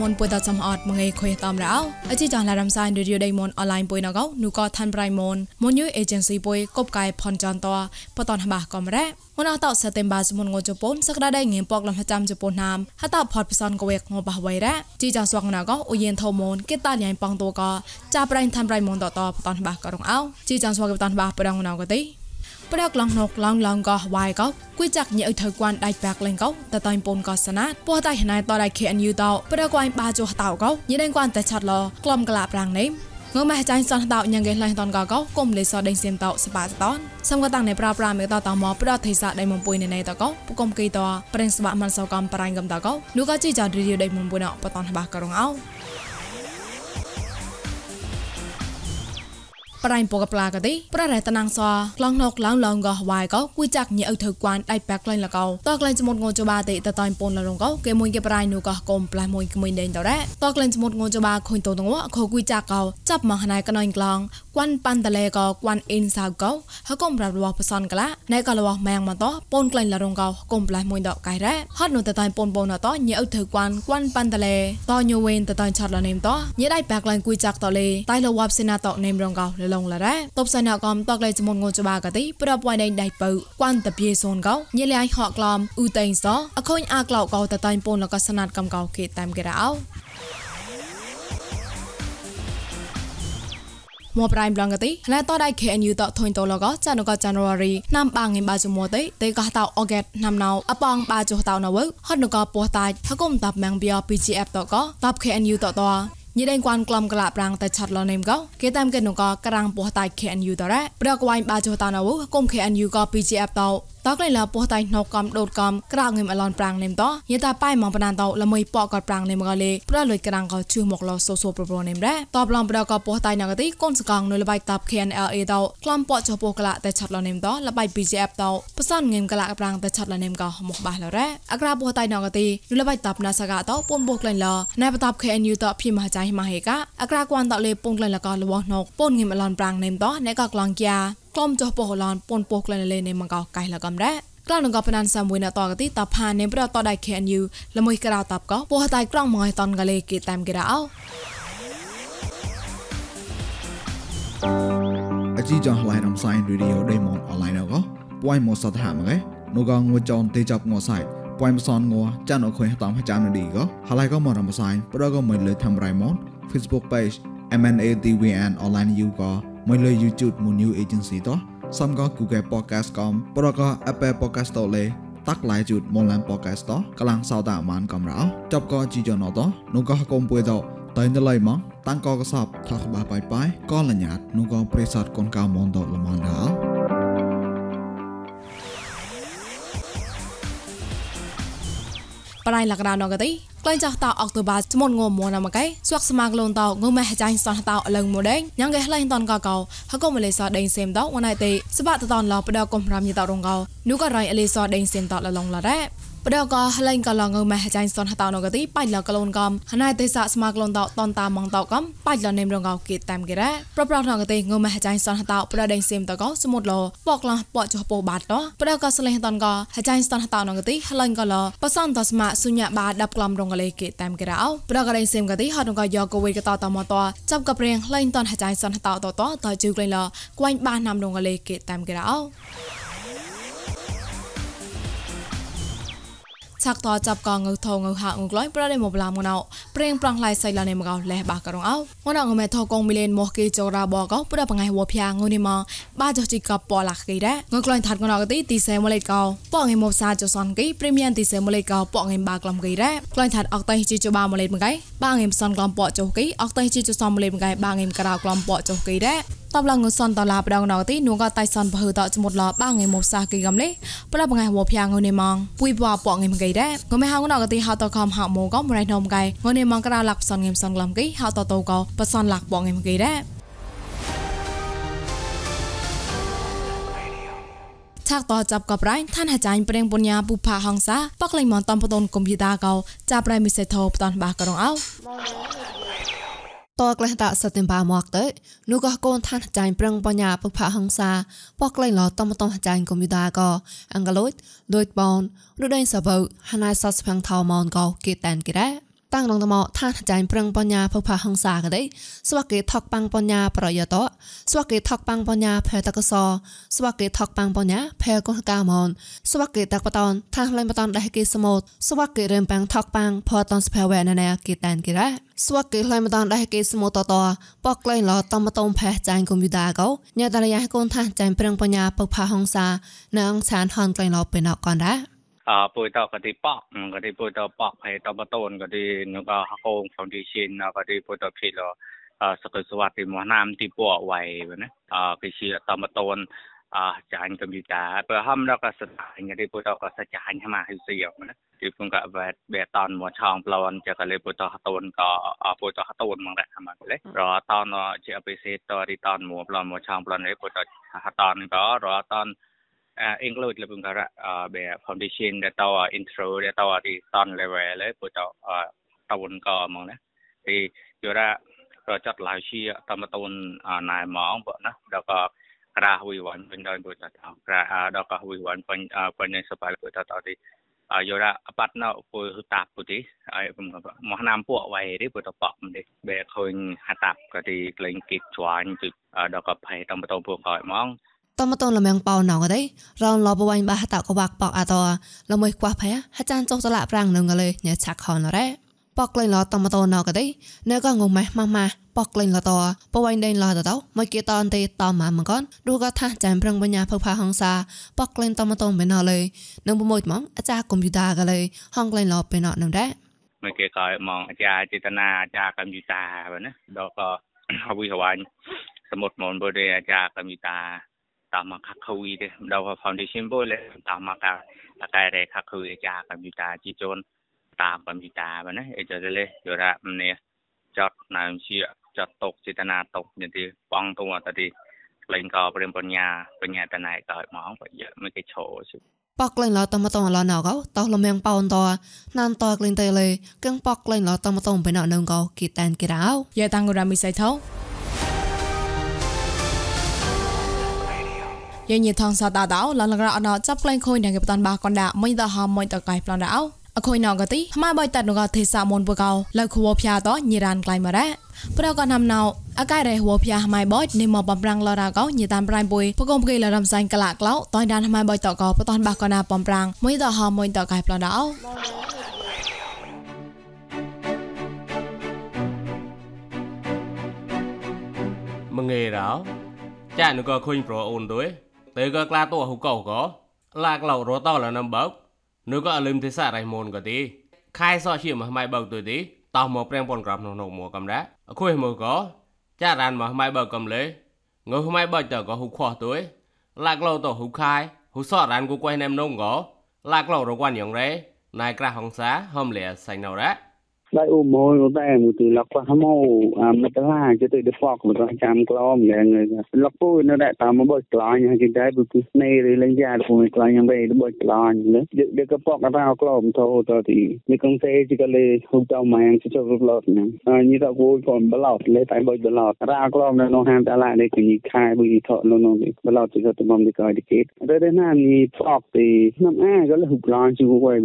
មុនពុយតសំអត់មងេខុយតាមរោអជីចងឡារំសាយរីឌីយោដេមុនអនឡាញពុយណកោនូក៏ថាន់ប្រៃមុនមុនយូអេเจนស៊ីពុយកົບកាយផនចនតបតនបាកំរ៉ាមុនអតសតេមបាសមុនងជប៉ុនសក្តាដៃងៀមពកលំចាំជប៉ុនណាមហតផតបសនកវេកងបះវៃរ៉ាជីចងស្វងណកោអ៊ូយេនថោមុនគេតាញ៉ៃប៉ងតូកចាប្រៃថាន់ប្រៃមុនតតបតនបាករងអោជីចងស្វងបតនបាប្រងណកទេ ប្រកឡងណុកឡងឡងក៏វាយកោគួយចាក់ញើថើគួនដៃបាក់លេងកោតតៃពូនក៏សណាតពោះតៃណៃតដៃ KNU តប្រកួយបាចុះតោកោញដេងគួនតែឆាត់ឡក្លំក្លាប្រាំងនេះងើម៉ែចាញ់សនតោញ៉ាងកេឡៃតនកកកុំលេសដេញសៀមតោសបាតតនសំកតាំងនៃប្រាប្រាមេតតមកប្រថេសាដៃមុំពុយនៅនៃតកពុកុំគីតប្រេងស្បាមិនសកំប្រាញ់កំតកនោះក៏ជីចារីយដៃមុំពុយណបតនបាករងអោ ប្រៃពកប្លាកទេប្ររែតណាងសក្លងណកឡងឡងកោវាយកោគួយចាក់ញើអ៊ូធ្វើគួនដៃបាក់ក្លែងលកោតក្លែងចមុតងចបាទេតតៃពនលរងកោគេមួយគេប្រៃនូកោកុំផ្លាស់មួយក្មួយដេញតរ៉តក្លែងចមុតងចបាខុញតងងខគួយចាក់កោចាប់មកណៃកណៃក្លងគួនប៉ាន់តលេកោគួនអ៊ីនសៅកោហកុំប្រាប់របស់បសនកលាណៃកលរបស់ម៉ាំងមកតពនក្លែងលរងកោកុំផ្លាស់មួយដកកៃរ៉ហត់នូតតៃពនពនតញើអ៊ូធ្វើគួនគួនប៉ាន់តលេតញវេនតតៃឆាត់លនេមតញើដៃបាក់ក្លែងគួយចាក់តលេតៃលវ៉ាប់សេណាតនេមរងកោលលងលរ៉តបសណកំតកលេចមុនងចបាកទីប្រពវ៉ៃដៃដៃបើគួនតពីសូនកោញិលៃហកក្លំអ៊ូតេងសអខូនអាក្លោកកោតតៃពនលកសណាត់កំកោគេតាមគេរោមកប្រៃប្លងកទីណែតដៃ KNU តធុញតលកចានក January ណាំបាងងិបាជមតេតេកតោអូហ្កេតណាំណៅអប៉ងបាចុះតោណវហត់នកពោះតាច់ហកុំតាប់ម៉ងបៀ PGF តកតាប់ KNU តត ញីដេងគួនក្លំក្លាប្រាំងតែឆាត់លនេមកោគេតាមគេនកក្រាំងពោះតៃ KNU តរ៉ាប្រកវ៉ៃបាចុះតាណវគុំ KNU ក PGF តោ តកលេឡាពោះតៃណូកំដូតកំក្រៅងឹមអឡនប្រាំងនេមតយេតាប៉ៃម៉ងបណានតល្មួយប៉កតប្រាំងនេមកលេប្រលុយក្រាំងកជឺមកឡសូសូប្រប្រនេមរ៉ាតបឡំប្រកពោះតៃណកទីកូនសកងនៅលបៃតាប់ KNLA តក្លំប៉ចពោះក្លាតែឆាត់លនេមតលបៃ PGF តបសនងឹមក្លាប្រាំងតែឆាត់លនេមកមកបាសលរ៉ាអក្រាពោះតៃណកទីនៅលបៃតាប់ណាសកតពុនពោះក្លែងលណែបតាប់ KNU តភីមហចៃមហេកាអក្រាគួនតលេពុនក្លែងលកលវណកពុនងឹមអឡនប្រាំងនេមតណែកក្លងគៀ ក្លំចោះពោះឡនពុនពោះក្លែងលេនេមកកៃលកំរ៉ាក្លងនងកបណានសាមួយណតកទីតផានេប្រតដៃ KNU ល្មួយក្រៅតាប់កពោះតៃក្រងមកឲ្យតនកលេគេតាមគេរោអជីចងឡៃរំសាយរីឌីអូដេម៉ុនអនឡាញកពួយមកសតហាមកែនូកងងួចនទេចាប់ងសៃពួយមសនងចានអខុយតាមចាំនឌីកហឡៃក៏មករំសាយប្រក៏មិនលើធ្វើរៃម៉ុន Facebook page MNATVN online you ក៏ មិនលើ YouTube មួយ new agency តោះសំក៏ Google Podcast កំប្រក៏ Apple Podcast តលេតាក់ឡៃជូតមនឡាន Podcast តកលាំងសោតាមានកំរោចប់ក៏ជីយ៉ណតនោះក៏កុំពួយតតែនៅឡៃមកតាំងក៏កសបថាក្បាបាយបាយក៏លញ្ញាតនោះក៏ប្រេសតកូនកៅមនតលមនដល់ ប្រៃលកដានងកទីក្លែងចាស់តោអុកតូបាចមុនងមណាមកែស្វាក់ស្មាក់លូនតោងម៉ែចាញ់សោះតោអលឹងមួយដេញញ៉ាងកែလှៃតនកកោហកុំលេសដេញសេមតោវណៃទេសបាតតនឡបដកុំរាមយតរងកោនូក៏រៃអលេសដេញសេមតោលឡងឡរ៉ា បដកហលែងកឡងម៉ែចាញ់សនហតនកទីបាច់លកលូនកំហណៃទេសស្មាក្លូនតតនតាមងតកំបាច់លនេមរងកគេតាមគេរ៉ាប្រប្រណកទីងម៉ែចាញ់សនហតប្រដេងសេមតកសមុតលបកឡបចុះពោបាតតបដកសលេងតនកហចាញ់សនហតនកទីហលែងកលបសនតស្មាសុញបាដាប់ក្លំរងលេគេតាមគេរ៉ោប្រកដេងសេមកទីហតងកយកវេកតតមតចាប់កព្រៀងលែងតនហចាញ់សនហតតតតជឺក្លែងលគួយបាណាំរងលេគេតាមគេរ៉ោ ឆាក់តចាប់កងងើថងើហាងក្លែងប្រដេមកឡាមងណៅព្រៀងប្រងឡៃសៃឡានេមកោលេបាករងអោងណៅងមេថកងមីលេនមកគេចរាបកោប្រដបងៃវភៀងងនីមកបាចជីកបលាក់គេដែរងើក្លែងថាត់ងណៅទីទីសេមលេកោប៉ងៃមកសាចសនគេព្រីមៀមទីសេមលេកោប៉ងៃបាក្លំគេដែរក្លែងថាត់អកតៃជីចបាមលេមកៃបាងៃសនក្លំប៉ចុះគេអកតៃជីចសំលេមកៃបាងៃក្រៅក្លំប៉ចុះគេដែរ តបឡងសនតឡាបដងណៅទីនួងក៏តៃសនបើតចមុតឡបាងៃមកសាគីកំលេប្រឡងងៃវភៀងងនីម៉ងពុយបបប៉ងៃមកៃដែរងមេហងណៅក៏ទីហៅតខំហៅមកក៏មរៃណំកៃងនីម៉ងក្រៅលាក់សនងឹមសនក្លំគីហៅតតក៏បសនលាក់បងងៃមកៃដែរឆាក់តចាប់កប្រៃឋានហចាញ់ប្រេងបុញ្ញាពុផាហងសាប៉កលេងមនតំបតនកុំព្យូទ័រកោចាប់ប្រៃមិសេថោបតនបាករងអោ តក្លេះតាសតិមបាមកទៅនោះក៏កូនឋានចាញ់ប្រឹងបញ្ញាពុផហង្សាបកក្លែងឡតំតំចាញ់កុំព្យូទ័រក៏អង្កលូចដូចបនឬដេញសបើហណៃសស្ផាំងថោមនក៏គេតានគេដែរ តាំងរងតមថាចាញ់ប្រឹងបញ្ញាភផាហងសាកដេស្វាកេថកប៉ាំងបញ្ញាប្រយតស្វាកេថកប៉ាំងបញ្ញាភែតកសស្វាកេថកប៉ាំងបញ្ញាភែកុកាមនស្វាកេតកបតនថាលែងបតនដេះគេសមុតស្វាកេរឹមប៉ាំងថកប៉ាំងផតនស្ភវែណណែគេតានគេរ៉ាស្វាកេលែងបតនដេះគេសមុតតតបកលែងឡតំបតុំភែចាញ់កុំព្យូទ័រកោញ៉ាតរយ៉ាកូនថាចាញ់ប្រឹងបញ្ញាភផាហងសានៅអងឆានហនក្លែងឡពេលណកនរ៉ា អពុយតកទីប៉កទីពុយតប៉កហើយតបតូនក៏ទីនឹងក៏ហកង foundation ក៏ទីពុយតភីលសកលសវត្តទីមណាមទីពួរໄວណាអគឺជាតបតូនអចាញ់កុំព្យូទ័របើហំដល់ក៏ស្ដាញទីពុយតក៏សចាញ់ហ្មាហិសៀណាទីពុងក៏បែតបែតនមកឆងប្លន់ចកលេពុយតហតូនក៏ពុយតហតូនមកដែរហ្មាលេរតនជាអពិសេតរីតនមកប្លន់មកឆងប្លន់នេះពុយតហតនក៏រតន uh, include lebih kara uh, be foundation dia tahu uh, intro dia tahu di ton level le puto uh, tahun ko mong ne thì jura project lai chi tamatun uh, nai mong bo na da ka kra hui wan pen doi bu ta ta kra da ka hui wan pen pen ne sapai bu ta ta di uh, jura apat na pu hu ta pu ti ai pum ka mo nam pu wai ri pu ta pa m de be khoi hatap ka di kleng kit chuan tu da ka phai tamatun pu ko mong តមតន លមៀងប៉ោណងកដេរងលបវ៉ៃបាហតកវាក់ប៉កអតលមួយខ្វះផែហាចានចុះតឡាប្រាំងនឹងកលេញឆាក់ខនរ៉េប៉កលេងលតមតនណកដេនៅក៏ងងម៉េះម៉ាម៉ាប៉កលេងលតបវ៉ៃដេញលតតមកគេតនទេតម៉ាមកនរូក៏ថាចាំប្រឹងបញ្ញាភឹកផាហងសាប៉កលេងតមតនបេណលេនឹងប្រមួយមកអាចារ្យកុំព្យូទ័រកលេហងលេងលបេណនឹងដែរមកគេក៏មកអាចារ្យចេតនាអាចារ្យកុំព្យូទ័រណាដល់ក៏ហវិហវាញសមុទ្រមនបរិអាចារ្យកុំព្យូទ័រ utama khakhui de dawa foundation bo le utama ka akai re khakhui cha computer chi chon ta computer ba na e jor le jora mne chot nam chi chot tok chetana tok ni ti bong tu ta ti លែងក៏ព្រមបញ្ញាបញ្ញាតណៃក៏មកបើយកមិនគេឈោប៉កលែងឡតមតងឡណៅកោតោះលមៀងប៉ោនតណានតក្លែងតេលេកឹងប៉កលែងឡតមតងបែណៅនងកោគីតានគេរោយេតាំងរ៉ាមីសៃថោ យញីថងសតតោលលករអណចាប់ក្លែងខូនយ៉ាងបតនបាកនដាមិនដហមមិនតកៃប្លនដោអខូនណកទីម៉ែបៃតនកទេសមុនបកោលខវភ័តញីរានក្លែងមរ៉ាប្រកណាំណៅអកាយរៃហួភះម៉ៃបោចនិមបំប្រាំងលរកោញីតាមប្រៃបុយបកុំគេលរំសាញ់ក្លាក្លោតនដានម៉ៃបោចតកោបតនបាកណាបំប្រាំងមួយដហមមួយតកៃប្លនដោមងេរោចានក៏ខុញប្រអូនដូច ទៅក៏ក្លាតោហុកោក៏ឡាក់ឡោរតលនំបោកぬក៏អលឹមទេសារៃមូនក៏ទីខៃសោជាមកម៉ៃបោកទៅទីតោះមកព្រៀងប៉ុនក្របក្នុងនោះមកកំដែរអខុយមកក៏ចារានមកម៉ៃបោកកំលេងើម៉ៃបោកតក៏ហុខោះទៅឡាក់ឡោទៅហុខៃហុសរានគូគួយណែមនងក៏ឡាក់ឡោរកវ៉ាន់យ៉ាងរ៉េណៃក្រាហងសាហំលេសៃណៅរ៉ា ដៃអ៊ូម៉ូយតែមួយទីលកខ្មោអាមកឡាជទៅដេហ្វកមកចាំក្លមយ៉ាងលកពូនៅតែតាមមកបោះក្លាញ់គេតែពុគស្នេរលេងយ៉ាពុយក្លាញ់យ៉ាងវិញបោះក្លាញ់លើដេកពកថាក្លមទៅទៅទីនេះកងសេជីកលេហុកតម៉ាងជិះរត់ឡត់ណាអញទៅគួយផងបឡោតលេតែបោះបឡោតរាក្លមនៅក្នុងហានតាឡានេះគឺខែបុយថលនោះបឡោតជិះទៅមកទីកយទីគេតែណានេះផកទីណាំអាក៏លហុកក្លាញ់ជួយវិញ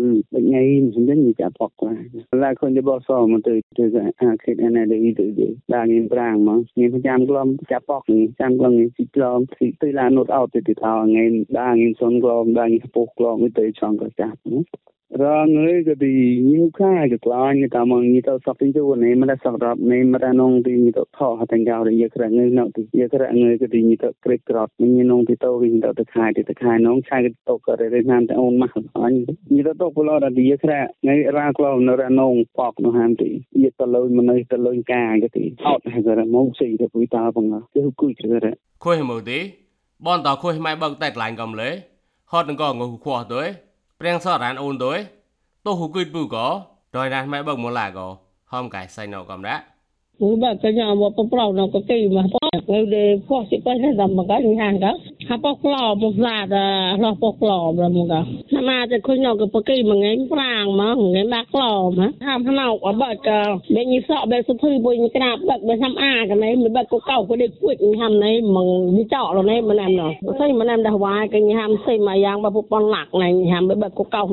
ញ៉ៃមិនដឹងញ៉ៃចាផកខ្លាឡាខុនទៅបសមកទៅទៅអាខេតអណេឌីទៅដល់ងៀនប្រាំងមកងៀនចាំក្លំចាប់ប៉កចាំក្លំស៊ីក្លំស៊ីទៅឡានុតអត់ទៅទៅថោងៀនដល់ងៀនសុនក្លំដល់ងៀនពុកក្លំទៅចង់ក៏ចាប់រងើយក៏ទីញូខាក៏ក្លាញ់តាមងីទៅសពទីទៅណេមិនសក្រាប់ណេមិននងទីញីទៅថោហតែងកោរយក្រងើយណោទីយក្រងើយក៏ទីញីទៅក្រេកក្រត់ញីនងទីទៅវិញទៅទៅខាយទៅខាយនងឆាយទៅក៏រេណានតែអូនម៉ាស់អញញីទៅទៅពលរឌីយក្រងើយរាក្លោនៅរនងប៉កនោះហាមទីយទៅលុយមនុស្សទៅលុយកាក៏ទីអត់ហើយក៏មកស៊ីទៅពុយតាប ងគឺគួយទៅរខុយមកទីបនតខុយម៉ៃបើកតែក្លាញ់ កំលេហត់នឹងក៏ងុខោះទៅព្រៀងសរានអូនទៅតោះហុគិតពូក៏ដោយណាស់ម៉ែបើកមឡាក៏ហមកាយសៃណូកំដែរមួយបាក់កញ្ញាមកប្រប្រោណក៏គេមកប៉នៅដេផោះសិបតែតាមមកកាញ់ហាងក៏ ha po klo mo za da lo po klo bra mo ga na ma te khu no ko po ki ma ngai prang ma ngai ba klo ma ha ha no wa ba ka be ni so be su thu bo ni kra ba be sam a ka nei me ba ko kau ko de kwit ni ham nei mong ni cho lo nei ma nam no sai ma nam da wa ka ni ham sai ma yang ba pu pon lak nei ni ham be ba ko kau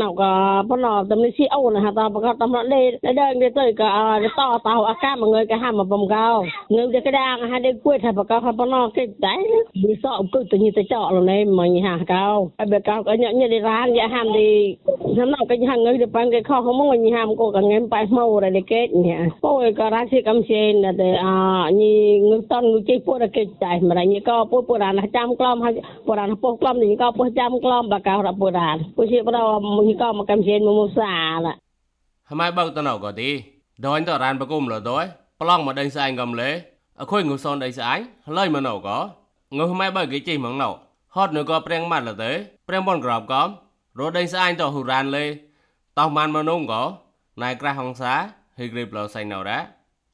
no tau ka ri lu no ko kau no tau de ni ta ta de ade den kra ka ni ham de hu kwit e ba no ka po no tam ni si au na ha ta ba ka tam de de den de toi ka de to tau a ka ma ngai ka ham ma bom gao ngai de ka dang ha de kwit ha ba ka ha po no ke dai ni so ku tu ni ta cho lo nei ma ni ha cao ai be cao ka nya nya de ran ya ham de nam no ka hang ngai de pan ke kho ho mo ni ham ko ka ngem pa mo ra de ke ni po ka ra si kam se na de a ni ngai ton ngai ke po ra ke dai ma ra ni ko po po ra na cham klom ha po ra na po klom ni ko po cham klom ba ka ra po ra po si po ra ni ko ma kam se mo mo sa la ហម៉ៃបើកតណៅក៏ទីដនតរានបកុំលដោយប្លង់មកដេញស្អាញកំលេអខុយងុសនដេញស្អាញហើយមកណៅក៏ងើហម៉ៃបើកគេជិះមកណៅហត់នៅក៏ព្រៀងម៉ាត់លទៅព្រៀងបនក្របកំរដេញស្អាញតហ៊ូរ៉ានលេតោះបានមកនងក៏ណៃក្រាស់ហងសាហេក្រីប្លោសៃណៅរ៉ា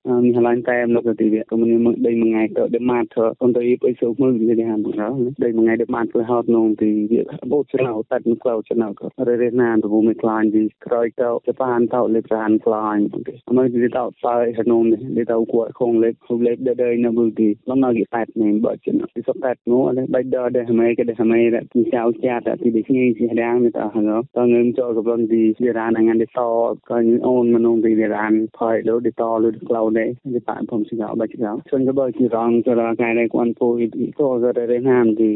mi halan tay em lo ke tivi ko mun mun dai mangai to de mat to kon to ipo so mu ni de han ra dai mangai de mat ko hot nong ti vi bo chana o tat nu klau chana ko re re na to bu me klan ji kroi to je pan to le plan klan ma di to pa ha nong de to ko khong le khu le de de na bu ti lo na gi pat ne bo chana ti so tat no ale bai da de ha mai ke de ha mai ra ti chao cha ta ti de ni si dang ni ta ha no to ngem cho ko bon di di ran ngan de to ko ni on ma nong ti de ran phai lo de to lo de klau ដែរវាបានผมសិកោបាច់កោជន់ក៏បើជារងទៅរកថ្ងៃនេះគាត់ពូក៏ក៏រេហាមទី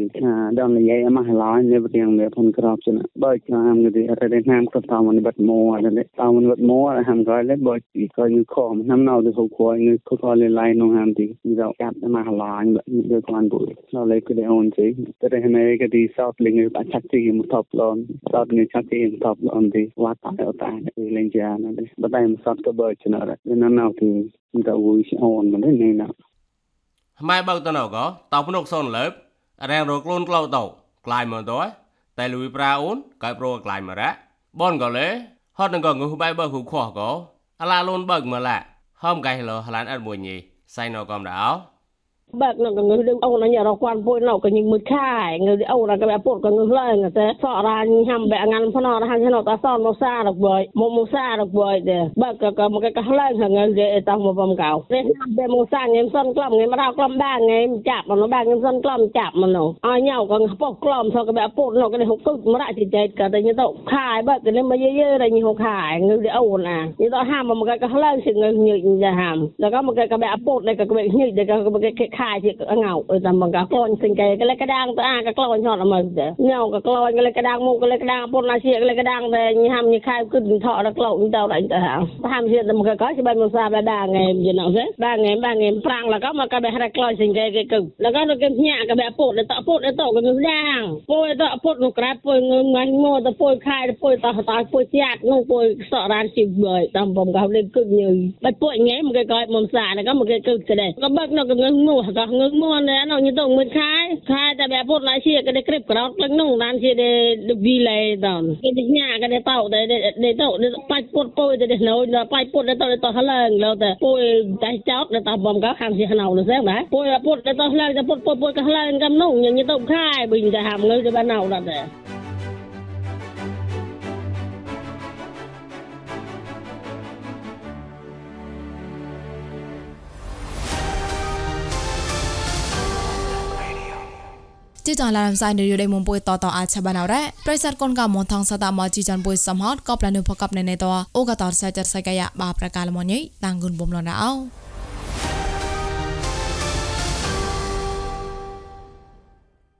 ដល់និយាយមកឡយនេះព្រៀងវាผมក្របជន់បើចាមគឺរេហាមក៏តាមមិនបាត់មួអត់ទេតាមមិនបាត់មួហាមក៏លេបើក៏យូខំណាំណៅទៅហូគួយនេះក៏ក៏លេឡៃនងហាមទីវាកាប់មកឡយបើគាត់ពូដល់លេគឺអូនទីតែហមេក៏ទីសោតលិងបាច់ឆាក់ទីមកថប់ឡនសោតនេះឆាក់ទីមកថប់ឡនទីវត្តតែអត់តែលេងជាណាទេបើតែមកសោតក៏បើជន់អត់ណាំណៅទី ta vui on mà đấy này nào ហម៉ៃបើកតណៅក៏តោភ្នុកសូនលើបរាំងរក្លូនក្លោតោក្លាយមកតោតែលុយប្រាអូនកាយប្រក្លាយមករ៉ាបនក៏លេហត់នឹងក៏ងុះបៃបើហ៊ូខោះក៏អាឡាលូនបើកមកឡាហមកៃឡូហឡានអត់មួយញីសៃណកំដៅ bạc nó người đi ông nó nhà nó quan, bôi nó cái những mực khai người đi ông là cái bé bột, cái người lên người ta sợ ra nhầm bé ngăn phân nó hàng nó ta son nó xa được bởi một một xa được bởi để bạc cái cái một cái cái lên hàng người dễ tao một vòng cầu nên năm bé một xa, ngày sân clam ngày mà đau clam ba, ngày chạm mà nó ba, ngày sân clam chạm mà nó. Ai nhau cái bột clam sau cái bé bột nó, cái này hụt cực mà lại chỉ chết, cả tới như tao khai bạc cái này mà dễ dễ đây như hụt khai người đi ông nè như tao ham mà một cái cái lên thì người nhịn ra ham rồi có một cái cái bé bột này, cái cái nhịn, cái cái cái ជាងៅអើតាមកាក្លូនសិងគេកលេកដាងទៅអាកាក្លូនហត់អមញៅកាក្លូនកលេកដាងមុខកលេកដាងពុនអាជាកលេកដាងតែញហាំញខែគឺថោដល់ក្លោកទៅដល់ទៅហៅហាំជាតាមកាកោច្បាស់មកសាបដាងឯងយល់អត់ទេបងឯងបងឯងប្រាំងលកមកកាបេះរកក្លោនសិងគេគេគឺលកនៅគេញាក់កាបេះពុតតពុតតកនឹងដាងពុយតពុតនោះក្រាតពុយងើមងាញ់មកតពុយខែតពុយតតពុយជាតនោះពុយសក់រានជីវតាមបំកោលេគឺញើបាច់ពុយញ៉េមកគេកោឲ្យមុំសាហ្នឹងក៏មកគេគឺគេដែរក៏បើកនៅកងើមនោះក៏ងើមួនដែរនោះញទៅមិនខាយខាយតែបែពុតឡាជាក៏ได้คลิปក្រោតលឹងនោះបានជាได้វីលេដល់គេញ៉ាក៏ได้តោได้ได้តោបាច់ពុតពុយទៅណូបាច់ពុតទៅទៅហឡើងលើតែពុយតែចោតទៅបំកខាងជាណៅនោះដែរពុយពុតទៅហឡើងទៅពុតពុតពុយក៏ហឡើងកំនោះញទៅខាយវិញតែហាំងើទៅបានណៅដល់ដែ ជីចានឡាមសៃនៅយដេមុំពុយតតអាចបានអរ៉ាប្រិស័តកូនកមថងសតាមកជីចានពុយសំហតក៏ផ្លានុផកបនៅនៃតអូកតរសៃចរសៃកាយបាប្រកាលមញីតាំងគុនបំលនអោ